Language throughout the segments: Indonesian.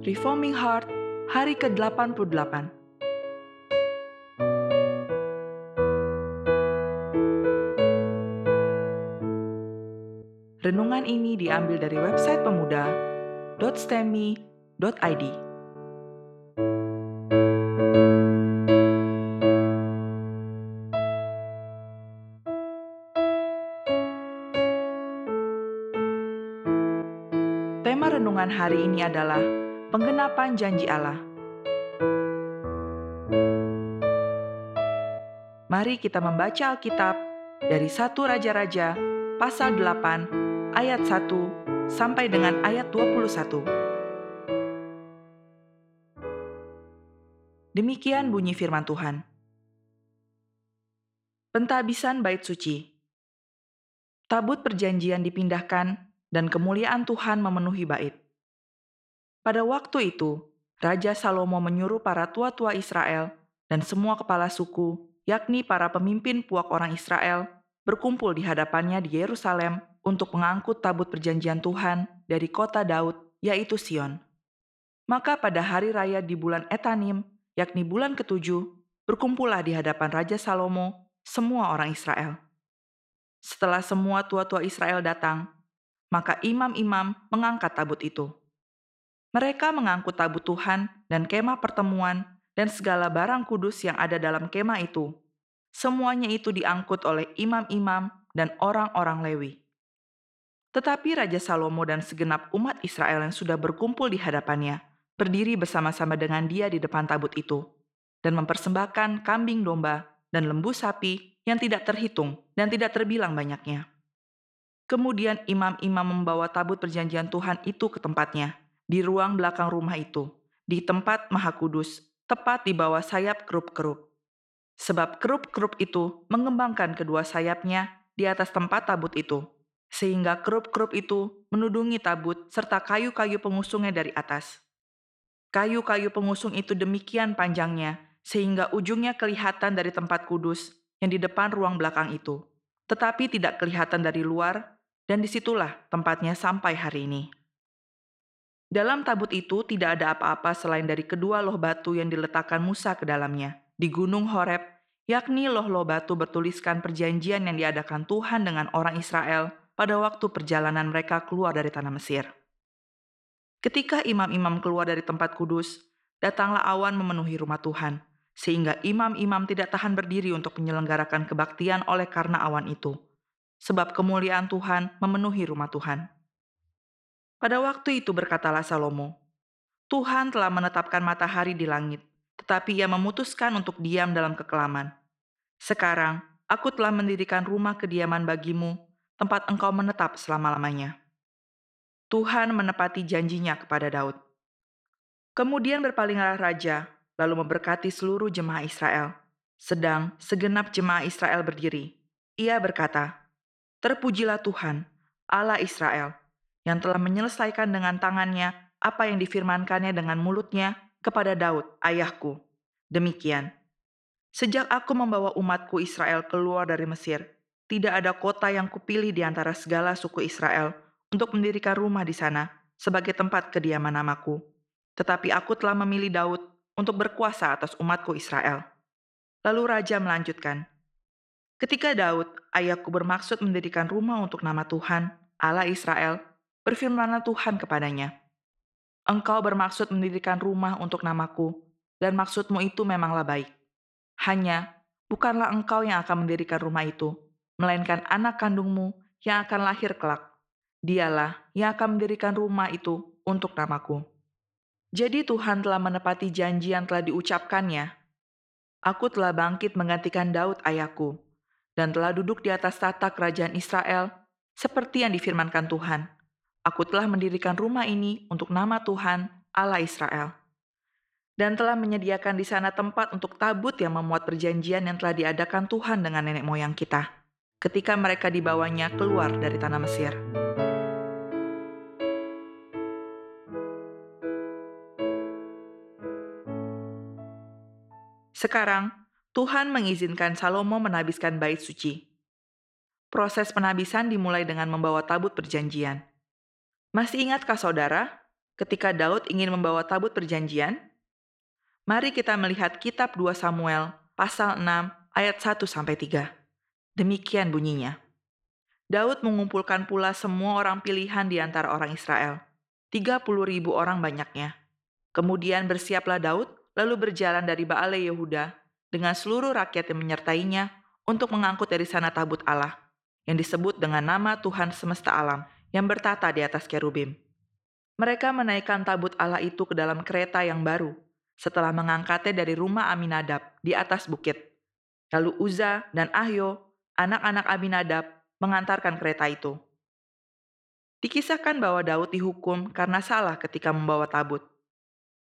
Reforming Heart, hari ke-88. Renungan ini diambil dari website pemuda.stemi.id. Tema renungan hari ini adalah penggenapan janji Allah. Mari kita membaca Alkitab dari satu Raja-Raja pasal 8 ayat 1 sampai dengan ayat 21. Demikian bunyi firman Tuhan. Pentabisan bait suci. Tabut perjanjian dipindahkan dan kemuliaan Tuhan memenuhi bait. Pada waktu itu, Raja Salomo menyuruh para tua-tua Israel dan semua kepala suku, yakni para pemimpin puak orang Israel, berkumpul di hadapannya di Yerusalem untuk mengangkut tabut perjanjian Tuhan dari kota Daud, yaitu Sion. Maka pada hari raya di bulan Etanim, yakni bulan ketujuh, berkumpullah di hadapan Raja Salomo semua orang Israel. Setelah semua tua-tua Israel datang, maka imam-imam mengangkat tabut itu. Mereka mengangkut tabut Tuhan dan kemah pertemuan dan segala barang kudus yang ada dalam kemah itu. Semuanya itu diangkut oleh imam-imam dan orang-orang Lewi. Tetapi Raja Salomo dan segenap umat Israel yang sudah berkumpul di hadapannya berdiri bersama-sama dengan dia di depan tabut itu dan mempersembahkan kambing domba dan lembu sapi yang tidak terhitung dan tidak terbilang banyaknya. Kemudian imam-imam membawa tabut perjanjian Tuhan itu ke tempatnya, di ruang belakang rumah itu, di tempat maha kudus, tepat di bawah sayap kerup-kerup. Sebab kerup-kerup itu mengembangkan kedua sayapnya di atas tempat tabut itu, sehingga kerup-kerup itu menudungi tabut serta kayu-kayu pengusungnya dari atas. Kayu-kayu pengusung itu demikian panjangnya, sehingga ujungnya kelihatan dari tempat kudus yang di depan ruang belakang itu, tetapi tidak kelihatan dari luar, dan di situlah tempatnya sampai hari ini. Dalam tabut itu tidak ada apa-apa selain dari kedua loh batu yang diletakkan Musa ke dalamnya di Gunung Horeb, yakni loh-loh batu bertuliskan perjanjian yang diadakan Tuhan dengan orang Israel pada waktu perjalanan mereka keluar dari tanah Mesir. Ketika imam-imam keluar dari tempat kudus, datanglah awan memenuhi rumah Tuhan, sehingga imam-imam tidak tahan berdiri untuk menyelenggarakan kebaktian oleh karena awan itu sebab kemuliaan Tuhan memenuhi rumah Tuhan. Pada waktu itu berkatalah Salomo, Tuhan telah menetapkan matahari di langit, tetapi ia memutuskan untuk diam dalam kekelaman. Sekarang, aku telah mendirikan rumah kediaman bagimu, tempat engkau menetap selama-lamanya. Tuhan menepati janjinya kepada Daud. Kemudian berpalinglah raja, lalu memberkati seluruh jemaah Israel. Sedang segenap jemaah Israel berdiri. Ia berkata, Terpujilah Tuhan, Allah Israel, yang telah menyelesaikan dengan tangannya apa yang difirmankannya dengan mulutnya kepada Daud, ayahku. Demikian, sejak aku membawa umatku Israel keluar dari Mesir, tidak ada kota yang kupilih di antara segala suku Israel untuk mendirikan rumah di sana sebagai tempat kediaman namaku. Tetapi aku telah memilih Daud untuk berkuasa atas umatku Israel. Lalu raja melanjutkan, Ketika Daud, ayahku bermaksud mendirikan rumah untuk nama Tuhan, Allah Israel, berfirmanlah Tuhan kepadanya, Engkau bermaksud mendirikan rumah untuk namaku, dan maksudmu itu memanglah baik. Hanya, bukanlah engkau yang akan mendirikan rumah itu, melainkan anak kandungmu yang akan lahir kelak. Dialah yang akan mendirikan rumah itu untuk namaku. Jadi Tuhan telah menepati janji yang telah diucapkannya. Aku telah bangkit menggantikan Daud ayahku, dan telah duduk di atas tata kerajaan Israel, seperti yang difirmankan Tuhan. Aku telah mendirikan rumah ini untuk nama Tuhan, Allah Israel. Dan telah menyediakan di sana tempat untuk tabut yang memuat perjanjian yang telah diadakan Tuhan dengan nenek moyang kita, ketika mereka dibawanya keluar dari tanah Mesir. Sekarang, Tuhan mengizinkan Salomo menabiskan bait suci. Proses penabisan dimulai dengan membawa tabut perjanjian. Masih ingatkah saudara? ketika Daud ingin membawa tabut perjanjian? Mari kita melihat kitab 2 Samuel pasal 6 ayat 1 sampai 3. Demikian bunyinya. Daud mengumpulkan pula semua orang pilihan di antara orang Israel. 30 ribu orang banyaknya. Kemudian bersiaplah Daud, lalu berjalan dari Baale Yehuda dengan seluruh rakyat yang menyertainya untuk mengangkut dari sana tabut Allah, yang disebut dengan nama Tuhan semesta alam, yang bertata di atas kerubim. Mereka menaikkan tabut Allah itu ke dalam kereta yang baru, setelah mengangkatnya dari rumah Aminadab di atas bukit. Lalu Uza dan Ahyo, anak-anak Aminadab, mengantarkan kereta itu. Dikisahkan bahwa Daud dihukum karena salah ketika membawa tabut.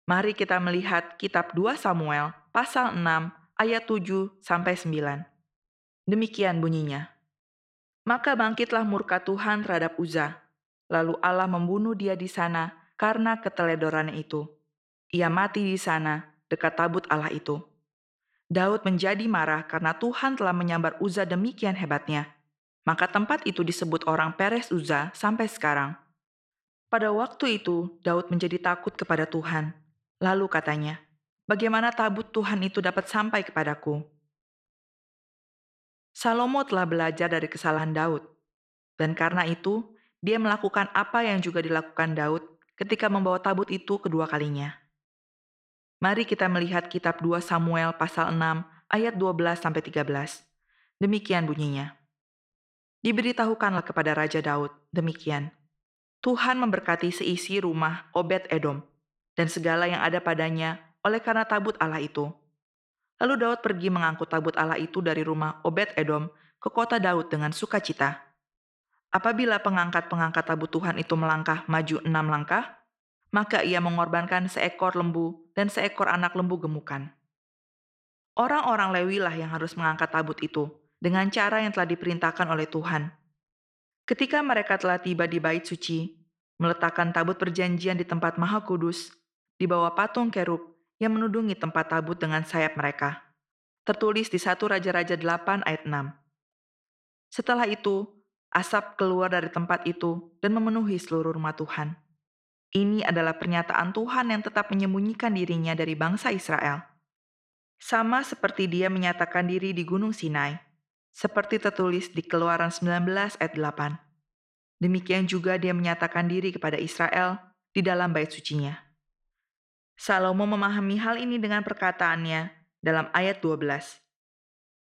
Mari kita melihat kitab 2 Samuel pasal 6 ayat 7 sampai 9. Demikian bunyinya. Maka bangkitlah murka Tuhan terhadap Uza. Lalu Allah membunuh dia di sana karena keteledorannya itu. Ia mati di sana dekat tabut Allah itu. Daud menjadi marah karena Tuhan telah menyambar Uza demikian hebatnya maka tempat itu disebut orang Peres Uza sampai sekarang. Pada waktu itu, Daud menjadi takut kepada Tuhan. Lalu katanya, bagaimana tabut Tuhan itu dapat sampai kepadaku? Salomo telah belajar dari kesalahan Daud, dan karena itu dia melakukan apa yang juga dilakukan Daud ketika membawa tabut itu kedua kalinya. Mari kita melihat kitab 2 Samuel pasal 6 ayat 12 sampai 13. Demikian bunyinya. Diberitahukanlah kepada Raja Daud, demikian. Tuhan memberkati seisi rumah Obed Edom dan segala yang ada padanya oleh karena tabut Allah itu. Lalu Daud pergi mengangkut tabut Allah itu dari rumah Obed Edom ke kota Daud dengan sukacita. Apabila pengangkat-pengangkat tabut Tuhan itu melangkah maju enam langkah, maka ia mengorbankan seekor lembu dan seekor anak lembu gemukan. Orang-orang Lewi lah yang harus mengangkat tabut itu, dengan cara yang telah diperintahkan oleh Tuhan. Ketika mereka telah tiba di bait suci, meletakkan tabut perjanjian di tempat maha kudus, di bawah patung kerub yang menudungi tempat tabut dengan sayap mereka. Tertulis di 1 Raja-Raja 8 ayat 6. Setelah itu, asap keluar dari tempat itu dan memenuhi seluruh rumah Tuhan. Ini adalah pernyataan Tuhan yang tetap menyembunyikan dirinya dari bangsa Israel. Sama seperti dia menyatakan diri di Gunung Sinai, seperti tertulis di Keluaran 19 ayat 8. Demikian juga dia menyatakan diri kepada Israel di dalam bait sucinya. Salomo memahami hal ini dengan perkataannya dalam ayat 12.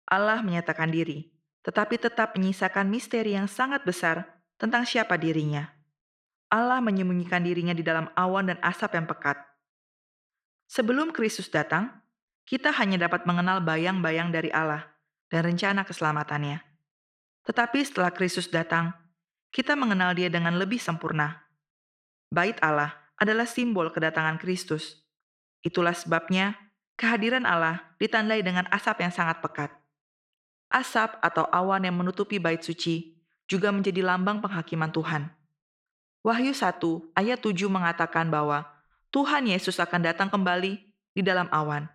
Allah menyatakan diri, tetapi tetap menyisakan misteri yang sangat besar tentang siapa dirinya. Allah menyembunyikan dirinya di dalam awan dan asap yang pekat. Sebelum Kristus datang, kita hanya dapat mengenal bayang-bayang dari Allah, dan rencana keselamatannya. Tetapi setelah Kristus datang, kita mengenal Dia dengan lebih sempurna. Bait Allah adalah simbol kedatangan Kristus. Itulah sebabnya kehadiran Allah ditandai dengan asap yang sangat pekat. Asap atau awan yang menutupi bait suci juga menjadi lambang penghakiman Tuhan. Wahyu 1 ayat 7 mengatakan bahwa Tuhan Yesus akan datang kembali di dalam awan.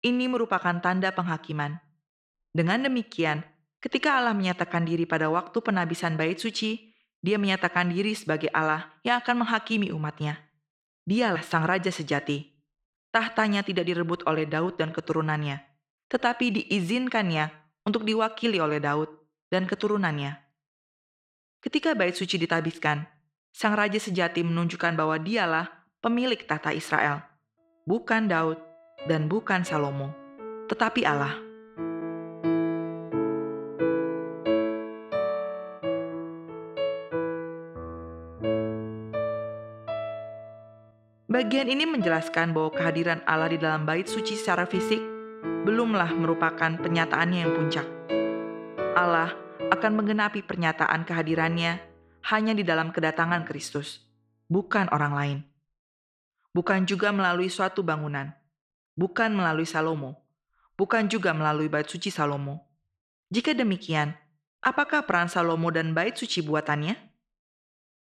Ini merupakan tanda penghakiman. Dengan demikian, ketika Allah menyatakan diri pada waktu penabisan bait suci, dia menyatakan diri sebagai Allah yang akan menghakimi umatnya. Dialah sang raja sejati. Tahtanya tidak direbut oleh Daud dan keturunannya, tetapi diizinkannya untuk diwakili oleh Daud dan keturunannya. Ketika bait suci ditabiskan, sang raja sejati menunjukkan bahwa dialah pemilik tahta Israel, bukan Daud dan bukan Salomo, tetapi Allah. Bagian ini menjelaskan bahwa kehadiran Allah di dalam bait suci secara fisik belumlah merupakan penyataannya yang puncak. Allah akan menggenapi pernyataan kehadirannya hanya di dalam kedatangan Kristus, bukan orang lain. Bukan juga melalui suatu bangunan, bukan melalui Salomo, bukan juga melalui bait suci Salomo. Jika demikian, apakah peran Salomo dan bait suci buatannya?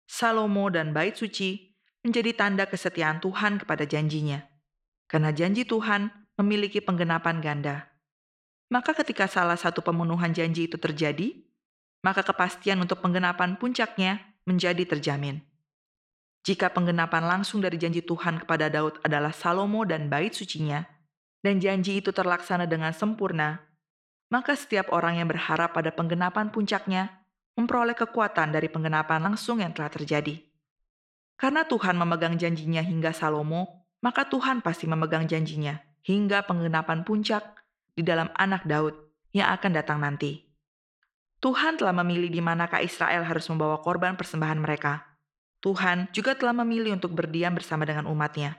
Salomo dan bait suci menjadi tanda kesetiaan Tuhan kepada janjinya. Karena janji Tuhan memiliki penggenapan ganda. Maka ketika salah satu pemenuhan janji itu terjadi, maka kepastian untuk penggenapan puncaknya menjadi terjamin. Jika penggenapan langsung dari janji Tuhan kepada Daud adalah Salomo dan bait sucinya, dan janji itu terlaksana dengan sempurna, maka setiap orang yang berharap pada penggenapan puncaknya memperoleh kekuatan dari penggenapan langsung yang telah terjadi. Karena Tuhan memegang janjinya hingga Salomo, maka Tuhan pasti memegang janjinya hingga penggenapan puncak di dalam anak Daud yang akan datang nanti. Tuhan telah memilih di manakah Israel harus membawa korban persembahan mereka. Tuhan juga telah memilih untuk berdiam bersama dengan umatnya.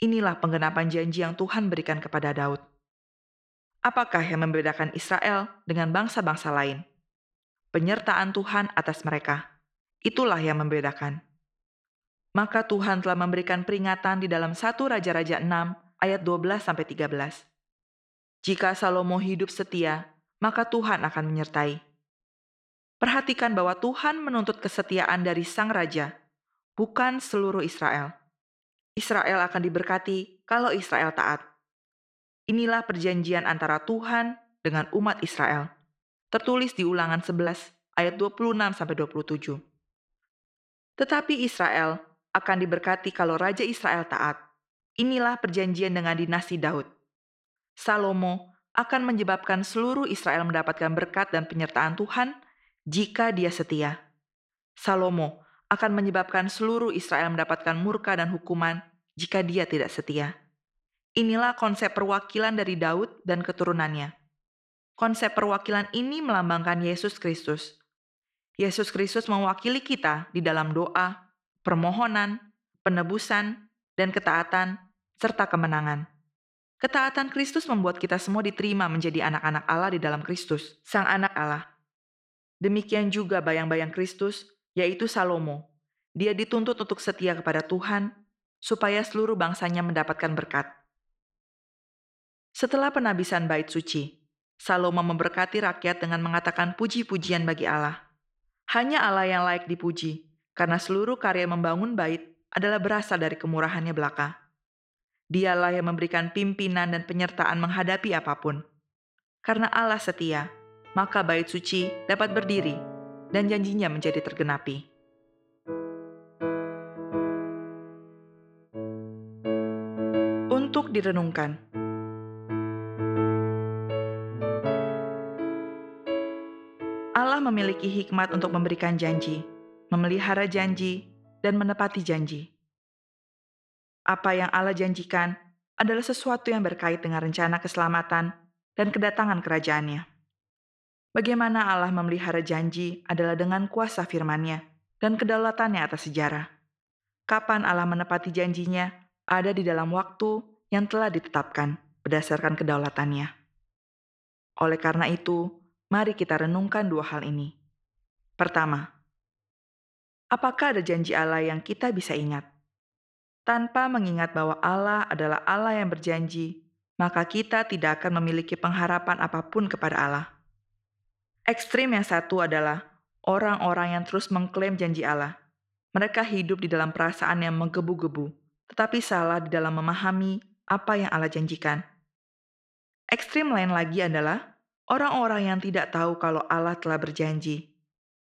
Inilah penggenapan janji yang Tuhan berikan kepada Daud. Apakah yang membedakan Israel dengan bangsa-bangsa lain? Penyertaan Tuhan atas mereka. Itulah yang membedakan. Maka Tuhan telah memberikan peringatan di dalam satu Raja-Raja 6 ayat 12-13. Jika Salomo hidup setia, maka Tuhan akan menyertai. Perhatikan bahwa Tuhan menuntut kesetiaan dari sang raja, bukan seluruh Israel. Israel akan diberkati kalau Israel taat. Inilah perjanjian antara Tuhan dengan umat Israel. Tertulis di Ulangan 11 ayat 26 sampai 27. Tetapi Israel akan diberkati kalau raja Israel taat. Inilah perjanjian dengan dinasti Daud. Salomo akan menyebabkan seluruh Israel mendapatkan berkat dan penyertaan Tuhan jika dia setia. Salomo akan menyebabkan seluruh Israel mendapatkan murka dan hukuman jika dia tidak setia. Inilah konsep perwakilan dari Daud dan keturunannya. Konsep perwakilan ini melambangkan Yesus Kristus. Yesus Kristus mewakili kita di dalam doa, permohonan, penebusan, dan ketaatan, serta kemenangan. Ketaatan Kristus membuat kita semua diterima menjadi anak-anak Allah di dalam Kristus, Sang Anak Allah. Demikian juga bayang-bayang Kristus, yaitu Salomo. Dia dituntut untuk setia kepada Tuhan, supaya seluruh bangsanya mendapatkan berkat. Setelah penabisan bait suci, Salomo memberkati rakyat dengan mengatakan puji-pujian bagi Allah. Hanya Allah yang layak dipuji, karena seluruh karya membangun bait adalah berasal dari kemurahannya belaka. Dialah yang memberikan pimpinan dan penyertaan menghadapi apa pun. Karena Allah setia, maka bait suci dapat berdiri dan janjinya menjadi tergenapi. Untuk direnungkan, Allah memiliki hikmat untuk memberikan janji, memelihara janji, dan menepati janji. Apa yang Allah janjikan adalah sesuatu yang berkait dengan rencana keselamatan dan kedatangan kerajaannya. Bagaimana Allah memelihara janji adalah dengan kuasa firman-Nya dan kedaulatannya atas sejarah. Kapan Allah menepati janjinya ada di dalam waktu yang telah ditetapkan berdasarkan kedaulatannya. Oleh karena itu, mari kita renungkan dua hal ini. Pertama, apakah ada janji Allah yang kita bisa ingat? Tanpa mengingat bahwa Allah adalah Allah yang berjanji, maka kita tidak akan memiliki pengharapan apa pun kepada Allah. Ekstrim yang satu adalah orang-orang yang terus mengklaim janji Allah. Mereka hidup di dalam perasaan yang menggebu-gebu, tetapi salah di dalam memahami apa yang Allah janjikan. Ekstrim lain lagi adalah orang-orang yang tidak tahu kalau Allah telah berjanji.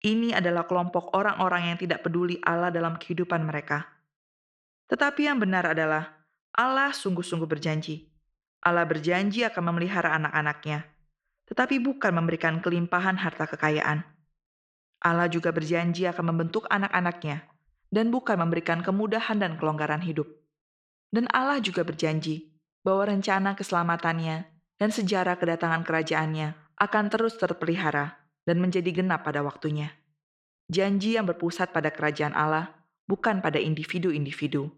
Ini adalah kelompok orang-orang yang tidak peduli Allah dalam kehidupan mereka. Tetapi yang benar adalah Allah sungguh-sungguh berjanji. Allah berjanji akan memelihara anak-anaknya tetapi bukan memberikan kelimpahan harta kekayaan. Allah juga berjanji akan membentuk anak-anaknya dan bukan memberikan kemudahan dan kelonggaran hidup. Dan Allah juga berjanji bahwa rencana keselamatannya dan sejarah kedatangan kerajaannya akan terus terpelihara dan menjadi genap pada waktunya. Janji yang berpusat pada kerajaan Allah, bukan pada individu-individu.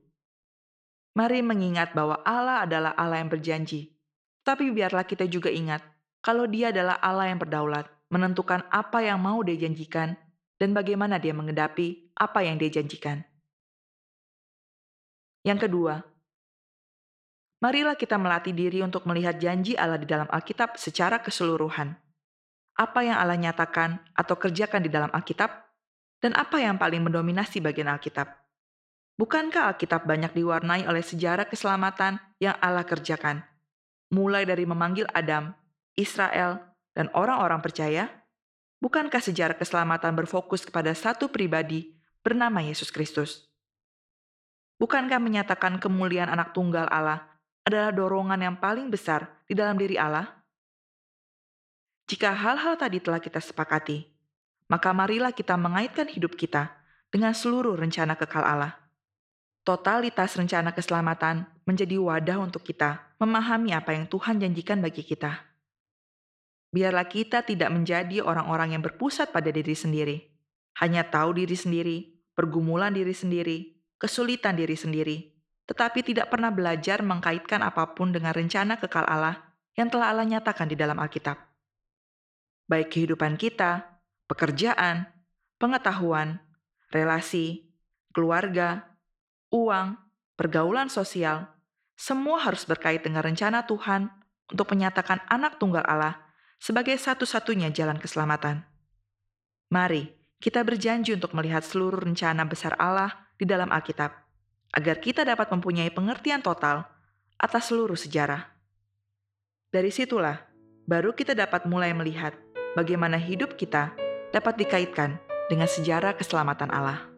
Mari mengingat bahwa Allah adalah Allah yang berjanji, tapi biarlah kita juga ingat kalau dia adalah Allah yang berdaulat, menentukan apa yang mau dia janjikan, dan bagaimana dia mengedapi apa yang dia janjikan. Yang kedua, marilah kita melatih diri untuk melihat janji Allah di dalam Alkitab secara keseluruhan. Apa yang Allah nyatakan atau kerjakan di dalam Alkitab, dan apa yang paling mendominasi bagian Alkitab. Bukankah Alkitab banyak diwarnai oleh sejarah keselamatan yang Allah kerjakan? Mulai dari memanggil Adam Israel, dan orang-orang percaya? Bukankah sejarah keselamatan berfokus kepada satu pribadi bernama Yesus Kristus? Bukankah menyatakan kemuliaan anak tunggal Allah adalah dorongan yang paling besar di dalam diri Allah? Jika hal-hal tadi telah kita sepakati, maka marilah kita mengaitkan hidup kita dengan seluruh rencana kekal Allah. Totalitas rencana keselamatan menjadi wadah untuk kita memahami apa yang Tuhan janjikan bagi kita. Biarlah kita tidak menjadi orang-orang yang berpusat pada diri sendiri, hanya tahu diri sendiri, pergumulan diri sendiri, kesulitan diri sendiri, tetapi tidak pernah belajar mengkaitkan apa pun dengan rencana kekal Allah yang telah Allah nyatakan di dalam Alkitab baik kehidupan kita, pekerjaan, pengetahuan, relasi, keluarga, uang, pergaulan sosial, semua harus berkait dengan rencana Tuhan untuk menyatakan anak tunggal Allah sebagai satu-satunya jalan keselamatan. Mari kita berjanji untuk melihat seluruh rencana besar Allah di dalam Alkitab, agar kita dapat mempunyai pengertian total atas seluruh sejarah. Dari situlah, baru kita dapat mulai melihat bagaimana hidup kita dapat dikaitkan dengan sejarah keselamatan Allah.